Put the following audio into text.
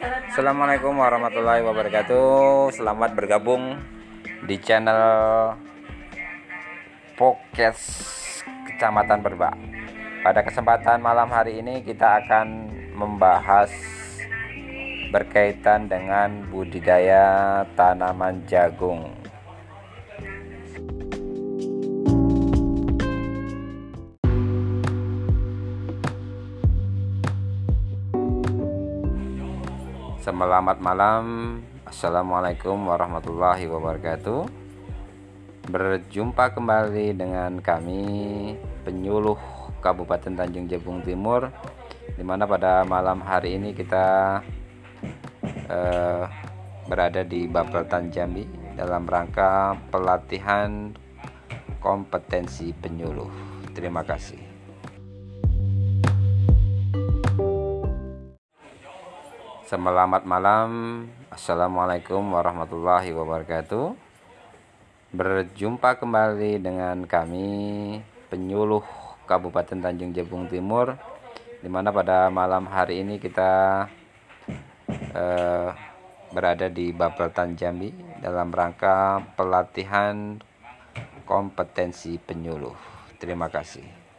Assalamualaikum warahmatullahi wabarakatuh. Selamat bergabung di channel Podcast Kecamatan Berbak. Pada kesempatan malam hari ini kita akan membahas berkaitan dengan budidaya tanaman jagung. Selamat malam. Assalamualaikum warahmatullahi wabarakatuh. Berjumpa kembali dengan kami Penyuluh Kabupaten Tanjung Jabung Timur Di mana pada malam hari ini kita uh, Berada di Bapeltan Jambi Dalam rangka pelatihan kompetensi penyuluh. Terima kasih Selamat malam. Assalamualaikum warahmatullahi wabarakatuh. Berjumpa kembali dengan kami Penyuluh Kabupaten Tanjung Jabung Timur Di mana pada malam hari ini kita uh, Berada di Bapeltan Jambi Dalam rangka pelatihan kompetensi penyuluh. Terima kasih